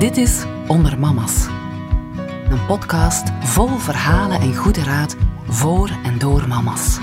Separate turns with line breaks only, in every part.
Dit is Onder Mama's. Een podcast vol verhalen en goede raad voor en door mama's.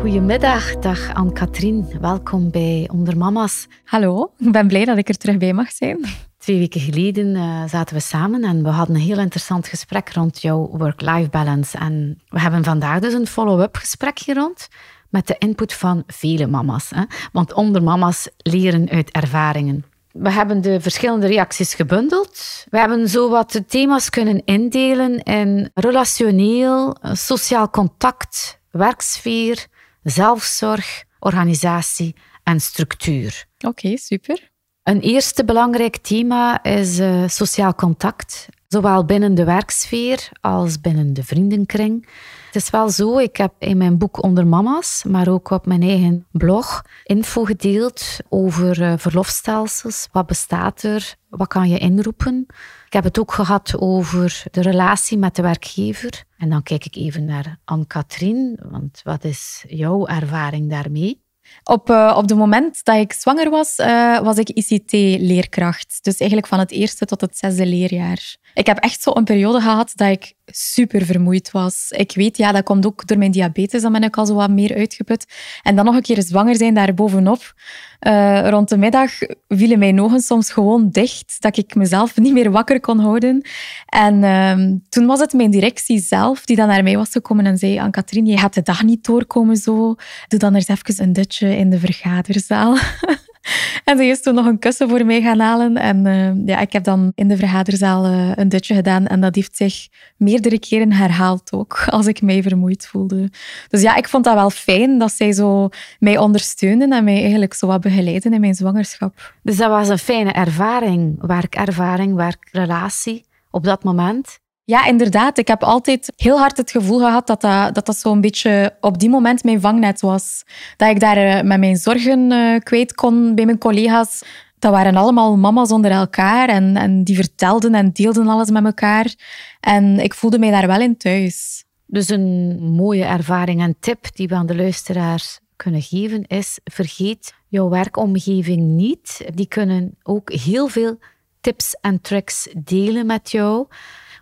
Goedemiddag, dag Anne-Katrien. Welkom bij Onder Mama's.
Hallo, ik ben blij dat ik er terug bij mag zijn.
Twee weken geleden uh, zaten we samen en we hadden een heel interessant gesprek rond jouw work-life balance. En we hebben vandaag dus een follow-up gesprek hier rond met de input van vele mama's. Hè? Want onder mama's leren uit ervaringen. We hebben de verschillende reacties gebundeld. We hebben zo wat de thema's kunnen indelen in relationeel, sociaal contact, werksfeer, zelfzorg, organisatie en structuur.
Oké, super.
Een eerste belangrijk thema is uh, sociaal contact, zowel binnen de werksfeer als binnen de vriendenkring. Het is wel zo, ik heb in mijn boek Onder Mama's, maar ook op mijn eigen blog, info gedeeld over uh, verlofstelsels. Wat bestaat er? Wat kan je inroepen? Ik heb het ook gehad over de relatie met de werkgever. En dan kijk ik even naar Anne-Katrien, want wat is jouw ervaring daarmee?
Op, uh, op het moment dat ik zwanger was, uh, was ik ICT-leerkracht. Dus eigenlijk van het eerste tot het zesde leerjaar. Ik heb echt zo een periode gehad dat ik super vermoeid was. Ik weet, ja, dat komt ook door mijn diabetes, dan ben ik al zo wat meer uitgeput. En dan nog een keer zwanger zijn daarbovenop. Uh, rond de middag vielen mijn ogen soms gewoon dicht, dat ik mezelf niet meer wakker kon houden. En uh, toen was het mijn directie zelf die dan naar mij was gekomen en zei, aan Katrien, je gaat de dag niet doorkomen zo. Doe dan eens even een dutje in de vergaderzaal. En ze is toen nog een kussen voor mij gaan halen. En uh, ja, ik heb dan in de vergaderzaal uh, een dutje gedaan. En dat heeft zich meerdere keren herhaald ook, als ik mij vermoeid voelde. Dus ja, ik vond dat wel fijn dat zij zo mij ondersteunen en mij eigenlijk zo wat begeleiden in mijn zwangerschap.
Dus dat was een fijne ervaring, werkervaring, werkrelatie op dat moment?
Ja, inderdaad. Ik heb altijd heel hard het gevoel gehad dat dat, dat, dat zo'n beetje op die moment mijn vangnet was. Dat ik daar eh, met mijn zorgen uh, kwijt kon bij mijn collega's. Dat waren allemaal mama's onder elkaar en, en die vertelden en deelden alles met elkaar. En ik voelde mij daar wel in thuis.
Dus een mooie ervaring en tip die we aan de luisteraars kunnen geven is: vergeet jouw werkomgeving niet. Die kunnen ook heel veel tips en tricks delen met jou.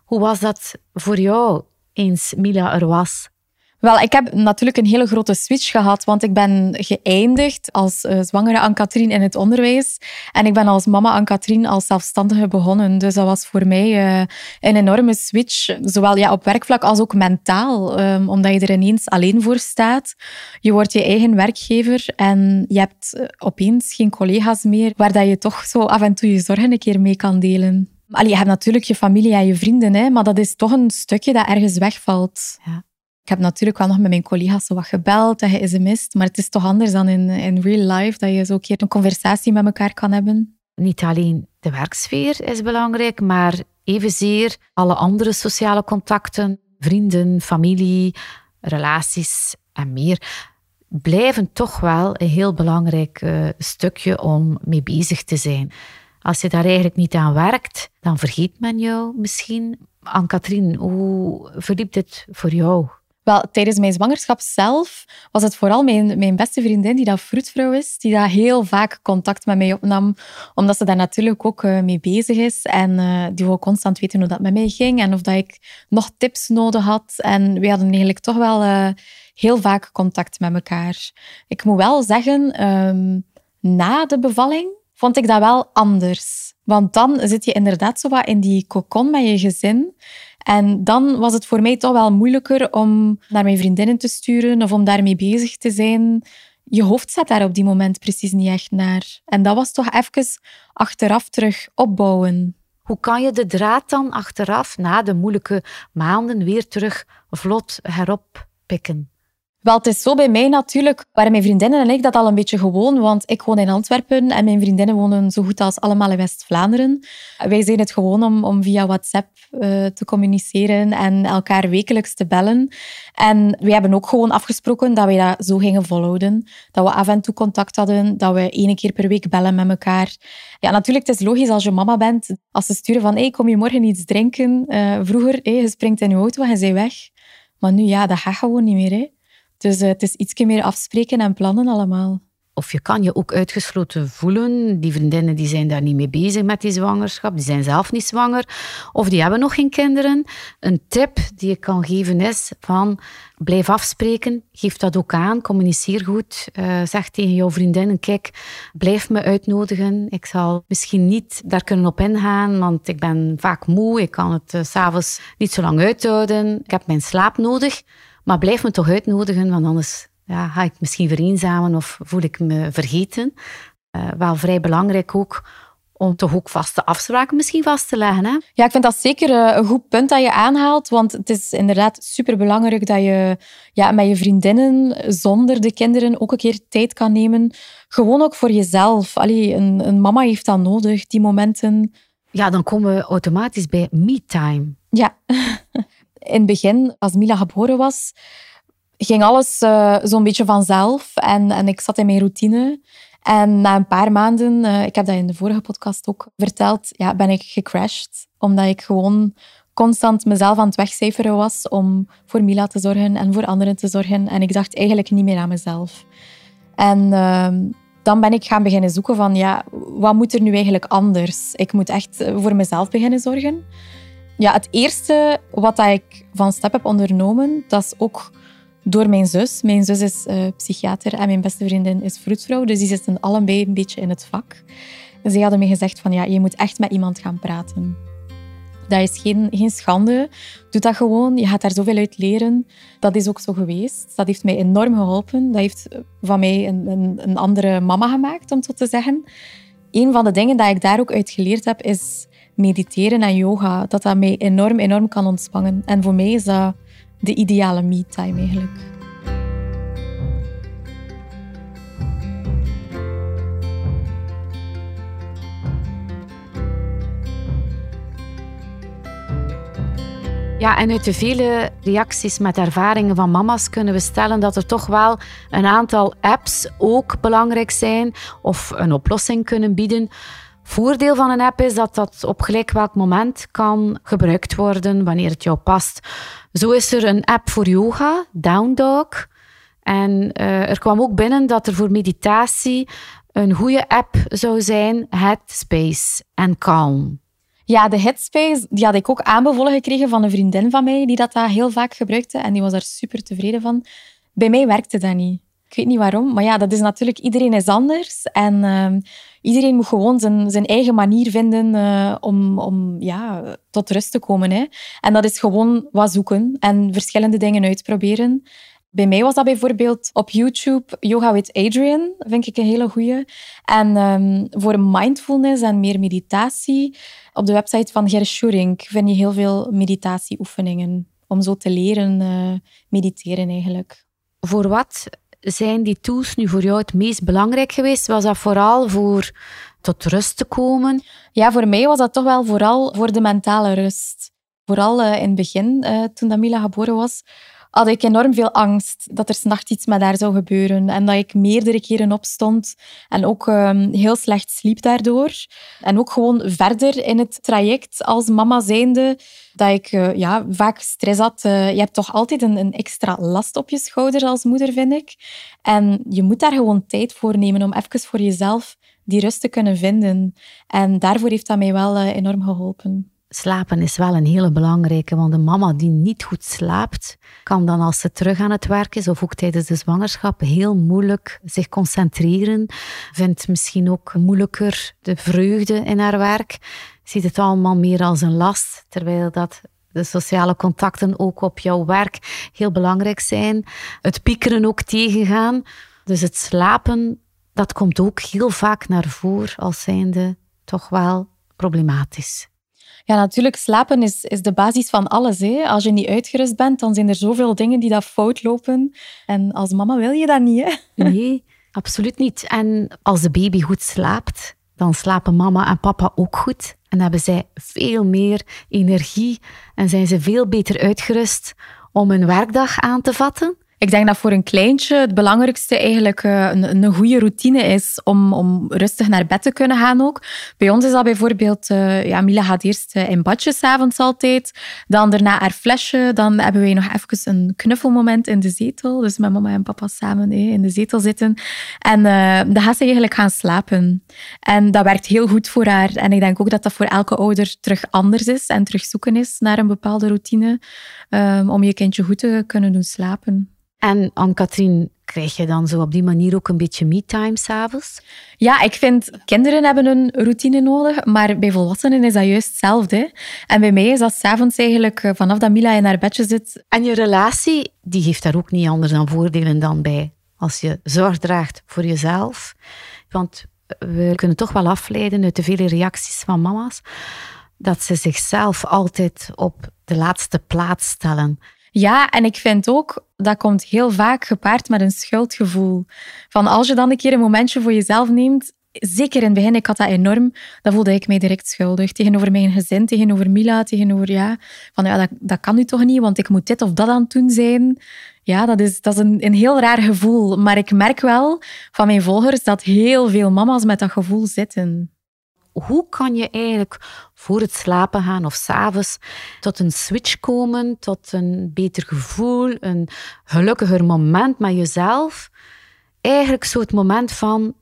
Hoe was dat voor jou eens Mila er was?
Wel, ik heb natuurlijk een hele grote switch gehad, want ik ben geëindigd als uh, zwangere Anne-Katrien in het onderwijs. En ik ben als mama Anne-Katrien als zelfstandige begonnen. Dus dat was voor mij uh, een enorme switch, zowel ja, op werkvlak als ook mentaal. Um, omdat je er ineens alleen voor staat. Je wordt je eigen werkgever en je hebt uh, opeens geen collega's meer waar dat je toch zo af en toe je zorgen een keer mee kan delen. Allee, je hebt natuurlijk je familie en je vrienden, hè, maar dat is toch een stukje dat ergens wegvalt. Ja. Ik heb natuurlijk wel nog met mijn collega's zo wat gebeld en ge-sms'd, maar het is toch anders dan in, in real life, dat je zo een keer een conversatie met elkaar kan hebben.
Niet alleen de werksfeer is belangrijk, maar evenzeer alle andere sociale contacten, vrienden, familie, relaties en meer, blijven toch wel een heel belangrijk uh, stukje om mee bezig te zijn. Als je daar eigenlijk niet aan werkt, dan vergeet men jou misschien. Anne-Katrien, hoe verliep dit voor jou?
Wel, tijdens mijn zwangerschap zelf was het vooral mijn, mijn beste vriendin, die dat vroedvrouw is, die dat heel vaak contact met mij opnam, omdat ze daar natuurlijk ook uh, mee bezig is. En uh, die wou constant weten hoe dat met mij ging en of dat ik nog tips nodig had. En we hadden eigenlijk toch wel uh, heel vaak contact met elkaar. Ik moet wel zeggen, um, na de bevalling vond ik dat wel anders. Want dan zit je inderdaad zo wat in die cocon met je gezin. En dan was het voor mij toch wel moeilijker om naar mijn vriendinnen te sturen of om daarmee bezig te zijn. Je hoofd zat daar op die moment precies niet echt naar. En dat was toch even achteraf terug opbouwen.
Hoe kan je de draad dan achteraf, na de moeilijke maanden, weer terug vlot heroppikken?
Wel, het is zo bij mij natuurlijk, waren mijn vriendinnen en ik dat al een beetje gewoon, want ik woon in Antwerpen en mijn vriendinnen wonen zo goed als allemaal in West-Vlaanderen. Wij zijn het gewoon om, om via WhatsApp uh, te communiceren en elkaar wekelijks te bellen. En we hebben ook gewoon afgesproken dat wij dat zo gingen volhouden. Dat we af en toe contact hadden, dat we één keer per week bellen met elkaar. Ja, natuurlijk, het is logisch als je mama bent, als ze sturen van hey, kom je morgen iets drinken? Uh, vroeger, hey, je springt in je auto en je bent weg. Maar nu, ja, dat gaat gewoon niet meer. Hè. Dus uh, het is iets meer afspreken en plannen allemaal.
of je kan je ook uitgesloten voelen. Die vriendinnen die zijn daar niet mee bezig met die zwangerschap, die zijn zelf niet zwanger of die hebben nog geen kinderen. Een tip die ik kan geven is van blijf afspreken, geef dat ook aan, communiceer goed. Uh, zeg tegen jouw vriendinnen, kijk, blijf me uitnodigen. Ik zal misschien niet daar kunnen op ingaan, want ik ben vaak moe, ik kan het s uh, s'avonds niet zo lang uithouden. Ik heb mijn slaap nodig, maar blijf me toch uitnodigen, want anders ja, ga ik misschien vereenzamen of voel ik me vergeten. Uh, wel vrij belangrijk ook om toch ook vaste afspraken misschien vast te leggen. Hè?
Ja, ik vind dat zeker eh, een goed punt dat je aanhaalt. Want het is inderdaad superbelangrijk dat je ja, met je vriendinnen zonder de kinderen ook een keer tijd kan nemen. Gewoon ook voor jezelf. Allee, een, een mama heeft dat nodig, die momenten.
Ja, dan komen we automatisch bij me-time.
Ja. In het begin, als Mila geboren was, ging alles uh, zo'n beetje vanzelf. En, en ik zat in mijn routine. En na een paar maanden, uh, ik heb dat in de vorige podcast ook verteld, ja, ben ik gecrashed. Omdat ik gewoon constant mezelf aan het wegcijferen was om voor Mila te zorgen en voor anderen te zorgen. En ik dacht eigenlijk niet meer aan mezelf. En uh, dan ben ik gaan beginnen zoeken van, ja, wat moet er nu eigenlijk anders? Ik moet echt voor mezelf beginnen zorgen. Ja, het eerste wat ik van stap heb ondernomen, dat is ook door mijn zus. Mijn zus is uh, psychiater en mijn beste vriendin is vroedvrouw. Dus die zitten allebei een beetje in het vak. Ze hadden me gezegd van ja, je moet echt met iemand gaan praten. Dat is geen, geen schande. Doe dat gewoon. Je gaat daar zoveel uit leren. Dat is ook zo geweest. Dat heeft mij enorm geholpen. Dat heeft van mij een, een, een andere mama gemaakt, om zo te zeggen. Een van de dingen dat ik daar ook uit geleerd heb, is mediteren en yoga. Dat dat mij enorm, enorm kan ontspannen. En voor mij is dat de ideale me-time eigenlijk.
Ja, en uit de vele reacties met ervaringen van mama's kunnen we stellen dat er toch wel een aantal apps ook belangrijk zijn of een oplossing kunnen bieden. Voordeel van een app is dat dat op gelijk welk moment kan gebruikt worden wanneer het jou past. Zo is er een app voor yoga, Down Dog. En uh, er kwam ook binnen dat er voor meditatie een goede app zou zijn, Headspace en Calm.
Ja, de Headspace die had ik ook aanbevolen gekregen van een vriendin van mij die dat, dat heel vaak gebruikte en die was daar super tevreden van. Bij mij werkte dat niet. Ik weet niet waarom, maar ja, dat is natuurlijk, iedereen is anders. En uh, iedereen moet gewoon zijn, zijn eigen manier vinden uh, om, om ja, tot rust te komen. Hè. En dat is gewoon wat zoeken en verschillende dingen uitproberen. Bij mij was dat bijvoorbeeld op YouTube Yoga with Adrian, vind ik een hele goeie. En um, voor mindfulness en meer meditatie, op de website van Ger Schuring vind je heel veel meditatieoefeningen om zo te leren uh, mediteren eigenlijk.
Voor wat zijn die tools nu voor jou het meest belangrijk geweest? Was dat vooral voor tot rust te komen?
Ja, voor mij was dat toch wel vooral voor de mentale rust. Vooral uh, in het begin, uh, toen Mila geboren was, had ik enorm veel angst dat er s'nachts iets met haar zou gebeuren. En dat ik meerdere keren opstond en ook um, heel slecht sliep daardoor. En ook gewoon verder in het traject als mama zijnde, dat ik uh, ja, vaak stress had. Uh, je hebt toch altijd een, een, extra last op je schouder als moeder, vind ik. En je moet daar gewoon tijd voor nemen om even voor jezelf die rust te kunnen vinden. En daarvoor heeft dat mij wel uh, enorm geholpen
slapen is wel een hele belangrijke, want een mama die niet goed slaapt, kan dan als ze terug aan het werk is of ook tijdens de zwangerschap heel moeilijk zich concentreren, vindt misschien ook moeilijker de vreugde in haar werk, ziet het allemaal meer als een last, terwijl dat de sociale contacten ook op jouw werk heel belangrijk zijn. Het piekeren ook tegengaan. Dus het slapen, dat komt ook heel vaak naar voren als zijnde toch wel problematisch.
Ja, natuurlijk, slapen is, is de basis van alles. Hè. Als je niet uitgerust bent, dan zijn er zoveel dingen die dat fout lopen. En als mama wil je dat niet, hè?
Nee, absoluut niet. En als de baby goed slaapt, dan slapen mama en papa ook goed. En hebben zij veel meer energie en zijn ze veel beter uitgerust om een werkdag aan te vatten.
Ik denk dat voor een kleintje het belangrijkste eigenlijk eh, een, een goede routine is om, om rustig naar bed te kunnen gaan ook. Bij ons is dat bijvoorbeeld, uh, ja, Mila gaat eerst uh, in badjes avonds altijd, dan daarna haar flesje, dan hebben wij nog even een knuffelmoment in de zetel, dus met mama en papa samen in de zetel zitten. En dan gaat ze eigenlijk gaan slapen. En dat werkt heel goed voor haar. En ik denk ook dat dat voor elke ouder terug anders is en terug zoeken is naar een bepaalde routine om je kindje goed te kunnen doen slapen.
En Anne-Katrien, krijg je dan zo op die manier ook een beetje me-time s'avonds?
Ja, ik vind kinderen hebben een routine nodig, maar bij volwassenen is dat juist hetzelfde. En bij mij is dat s'avonds eigenlijk eh, vanaf dat Mila in haar bedje zit.
En je relatie, die heeft daar ook niet anders dan voordelen dan bij als je zorg draagt voor jezelf. Want we kunnen toch wel afleiden uit de vele reacties van mama's dat ze zichzelf altijd op de laatste plaats stellen.
Ja, en ik vind ook, dat komt heel vaak gepaard met een schuldgevoel. Van als je dan een keer een momentje voor jezelf neemt, zeker in het begin, ik had dat enorm, dan voelde ik mij direct schuldig. Tegenover mijn gezin, tegenover Mila, tegenover, ja, van ja, dat, dat kan nu toch niet, want ik moet dit of dat aan het doen zijn. Ja, dat is, dat is een, een heel raar gevoel. Maar ik merk wel van mijn volgers dat heel veel mama's met dat gevoel zitten
hoe kan je eigenlijk voor het slapen gaan of s'avonds tot een switch komen, tot een beter gevoel, een gelukkiger moment met jezelf? Eigenlijk zo het moment van,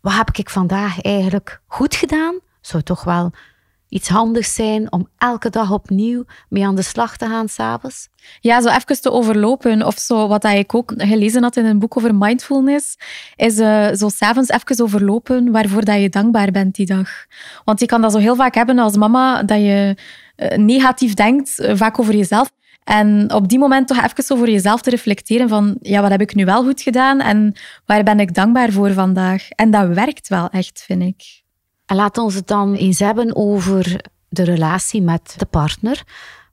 wat heb ik vandaag eigenlijk goed gedaan? Zou toch wel iets handigs zijn om elke dag opnieuw mee aan de slag te gaan s'avonds?
Ja, zo even te overlopen. Of zo, wat ik ook gelezen had in een boek over mindfulness, is uh, zo s'avonds even overlopen waarvoor dat je dankbaar bent die dag. Want je kan dat zo heel vaak hebben als mama, dat je uh, negatief denkt, uh, vaak over jezelf. En op die moment toch even over jezelf te reflecteren van, ja, wat heb ik nu wel goed gedaan en waar ben ik dankbaar voor vandaag? En dat werkt wel echt, vind ik.
En laat ons het dan eens hebben over de relatie met de partner.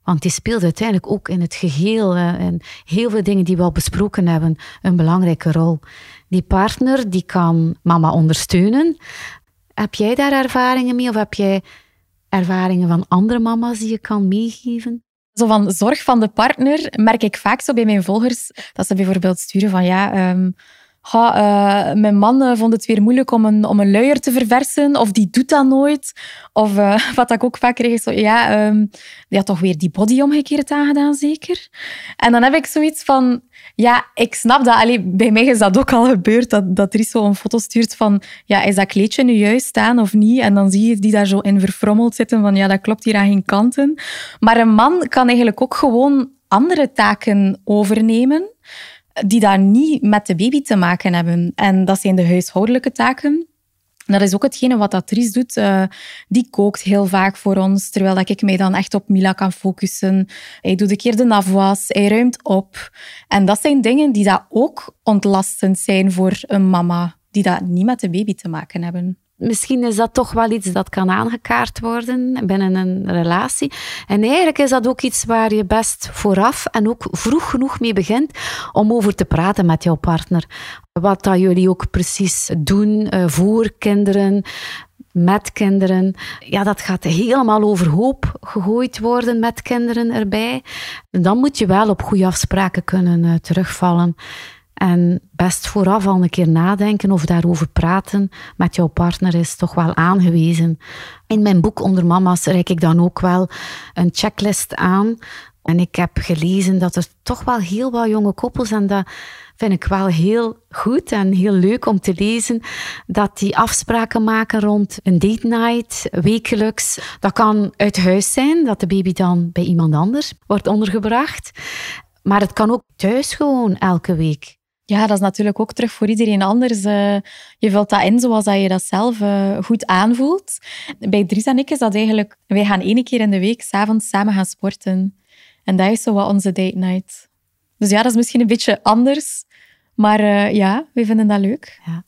Want die speelt uiteindelijk ook in het geheel en heel veel dingen die we al besproken hebben een belangrijke rol. Die partner die kan mama ondersteunen. Heb jij daar ervaringen mee of heb jij ervaringen van andere mama's die je kan meegeven?
Zo van zorg van de partner merk ik vaak zo bij mijn volgers dat ze bijvoorbeeld sturen van ja, um, uh, mijn man uh, vond het weer moeilijk om een, om een luier te verversen, of die doet dat nooit. Of uh, wat ik ook vaak kreeg, is zo, ja, um, die had toch weer die body omgekeerd aangedaan, zeker? En dan heb ik zoiets van, ja, ik snap dat. Bij mij is dat ook al gebeurd, dat, dat er zo een foto stuurt van, ja, is dat kleedje nu juist staan of niet? En dan zie je die daar zo in verfrommeld zitten van, ja, dat klopt hier aan geen kanten. Maar een man kan eigenlijk ook gewoon andere taken overnemen die daar niet met de baby te maken hebben. En dat zijn de huishoudelijke taken. Dat is ook hetgene wat dat doet. Uh, die kookt heel vaak voor ons, terwijl dat ik mij dan echt op Mila kan focussen. Hij doet een keer de afwas, hij ruimt op. En dat zijn dingen die dat ook ontlastend zijn voor een mama, die dat niet met de baby te maken hebben
misschien is dat toch wel iets dat kan aangekaart worden binnen een relatie. En eigenlijk is dat ook iets waar je best vooraf en ook vroeg genoeg mee begint om over te praten met jouw partner. Wat dat jullie ook precies doen uh, voor kinderen, met kinderen. Ja, dat gaat helemaal overhoop gegooid worden met kinderen erbij. Dan moet je wel op goede afspraken kunnen uh, terugvallen. En best vooraf al een keer nadenken of daarover praten met jouw partner is toch wel aangewezen. In mijn boek Onder Mama's reik ik dan ook wel een checklist aan. En ik heb gelezen dat er toch wel heel wat jonge koppels, en dat vind ik wel heel goed en heel leuk om te lezen, dat die afspraken maken rond een date night, wekelijks. Dat kan uit huis zijn, dat de baby dan bij iemand anders wordt ondergebracht. Maar het kan ook thuis gewoon elke week.
Ja, dat is natuurlijk ook terug voor iedereen anders. Uh, je vult dat in zoals dat je dat zelf uh, goed aanvoelt. Bij Dries en ik is dat eigenlijk... Wij gaan één keer in de week s'avonds samen gaan sporten. En dat is zo wat onze date night. Dus ja, dat is misschien een beetje anders. Maar uh, ja, we vinden dat leuk. Ja.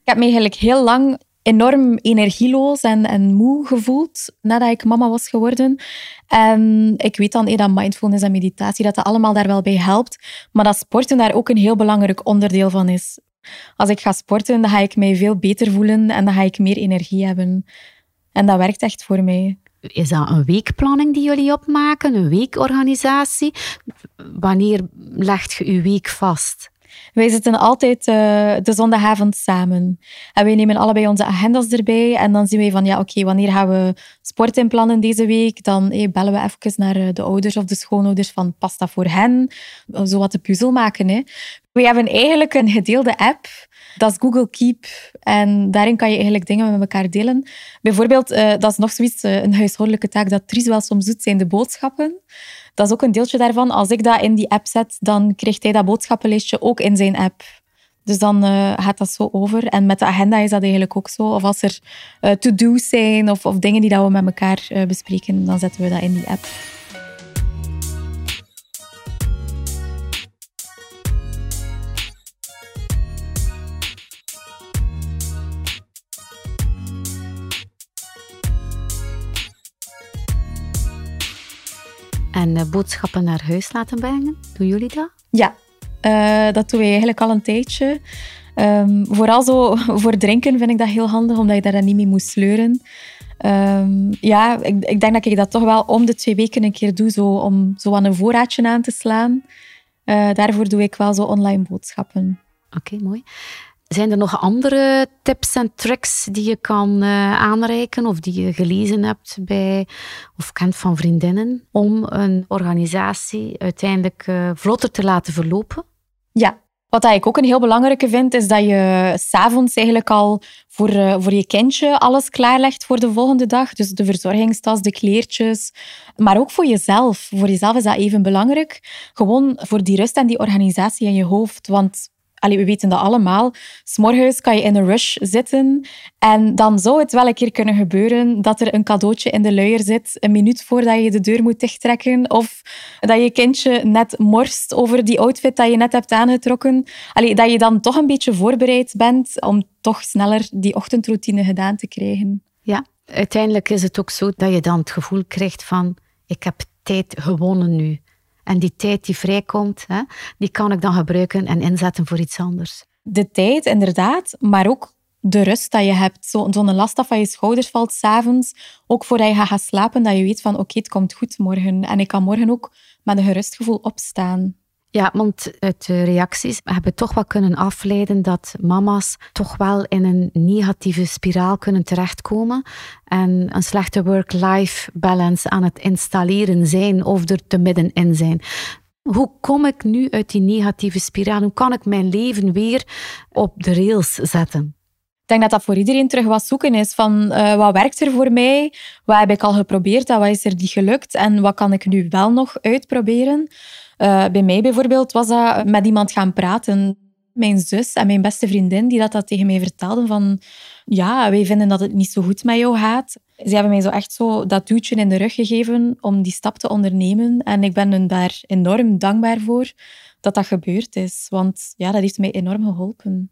Ik heb me eigenlijk heel lang enorm energieloos en, en moe gevoeld nadat ik mama was geworden. En ik weet dan eh, dat mindfulness en meditatie, dat dat allemaal daar wel bij helpt. Maar dat sporten daar ook een heel belangrijk onderdeel van is. Als ik ga sporten, dan ga ik mij veel beter voelen en dan ga ik meer energie hebben. En dat werkt echt voor mij.
Is dat een weekplanning die jullie opmaken, een weekorganisatie? Wanneer legt je je week vast?
Wij zitten altijd uh, de zondagavond samen. En wij nemen allebei onze agendas erbij. En dan zien wij van, ja, oké, wanneer gaan we sport inplannen deze week? Dan bellen we even naar eh, de ouders of de schoonouders van, past dat voor hen? Zo wat de puzzel maken. Hè. We hebben eigenlijk een gedeelde app. Dat is Google Keep. En daarin kan je eigenlijk dingen met elkaar delen. Bijvoorbeeld, dat is nog zoiets, een huishoudelijke taak dat Tries wel soms doet, zijn de boodschappen. Dat is ook een deeltje daarvan. Als ik dat in die app zet, dan krijgt hij dat boodschappenlijstje ook in zijn app. Dus dan uh, gaat dat zo over. En met de agenda is dat eigenlijk ook zo. Of als er uh, to-do's zijn of, of, dingen die dat we met elkaar uh, bespreken, dan zetten we dat in die app.
En uh, boodschappen naar huis laten brengen. Doen jullie dat?
Ja, uh, dat doen we eigenlijk al een tijdje. Um, vooral zo voor drinken vind ik dat heel handig, omdat je daar dan niet mee moet sleuren. Um, ja, ik, ik, denk dat ik dat toch wel om de twee weken een keer doe, zo, om zo aan een voorraadje aan te slaan. Uh, daarvoor doe ik wel zo online boodschappen.
Oké, okay, mooi. Zijn er nog andere tips en tricks die je kan uh, aanreiken of die je gelezen hebt bij of kent van vriendinnen om een organisatie uiteindelijk uh, vlotter te laten verlopen?
Ja, wat ik ook een heel belangrijke vind, is dat je s'avonds eigenlijk al voor, uh, voor je kindje alles klaarlegt voor de volgende dag. Dus de verzorgingstas, de kleertjes. Maar ook voor jezelf. Voor jezelf is dat even belangrijk. Gewoon voor die rust en die organisatie in je hoofd. Want Allee, we weten dat allemaal. S'morgens kan je in een rush zitten en dan zou het wel een keer kunnen gebeuren dat er een cadeautje in de luier zit een minuut voordat je de deur moet dichttrekken of dat je kindje net morst over die outfit dat je net hebt aangetrokken. Allee, dat je dan toch een beetje voorbereid bent om toch sneller die ochtendroutine gedaan te krijgen.
Ja, uiteindelijk is het ook zo dat je dan het gevoel krijgt van ik heb tijd gewonnen nu. En die tijd die vrijkomt, hè, die kan ik dan gebruiken en inzetten voor iets anders.
De tijd, inderdaad, maar ook de rust dat je hebt. Zo'n zo last dat van je schouders valt s'avonds. Ook voordat je gaat slapen, dat je weet van oké, het komt goed morgen. En ik kan morgen ook met een gerust gevoel opstaan.
Ja, want uit de reacties hebben we toch wel kunnen afleiden dat mama's toch wel in een negatieve spiraal kunnen terechtkomen en een slechte work-life balance aan het installeren zijn of er te middenin zijn. Hoe kom ik nu uit die negatieve spiraal? Hoe kan ik mijn leven weer op de rails zetten?
Denk dat dat voor iedereen terug wat zoeken is van uh, wat werkt er voor mij? Wat heb ik al geprobeerd? Wat is er niet gelukt? En wat kan ik nu wel nog uitproberen? Uh, bij mij bijvoorbeeld was dat met iemand gaan praten. Mijn zus en mijn beste vriendin die dat, dat tegen mij vertelden van ja, wij vinden dat het niet zo goed met jou gaat. Ze hebben mij zo echt zo dat duwtje in de rug gegeven om die stap te ondernemen. En ik ben hun daar enorm dankbaar voor dat dat gebeurd is. Want ja, dat heeft mij enorm geholpen.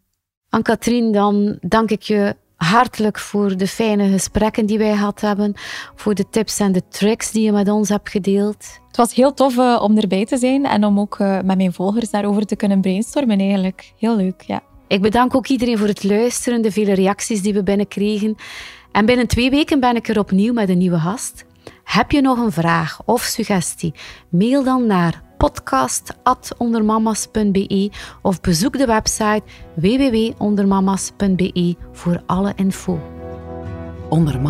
Anne-Katrien, dan dank ik je hartelijk voor de fijne gesprekken die wij gehad hebben, voor de tips en de tricks die je met ons hebt gedeeld.
Het was heel tof uh, om erbij te zijn en om ook uh, met mijn volgers daarover te kunnen brainstormen eigenlijk. Heel leuk, ja.
Ik bedank ook iedereen voor het luisteren, de vele reacties die we binnenkregen. En binnen twee weken ben ik er opnieuw met een nieuwe gast. Heb je nog een vraag of suggestie? Mail dan naar podcast.ondermamas.be of bezoek de website www.ondermamas.be voor alle info.
Onder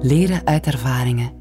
Leren uit ervaringen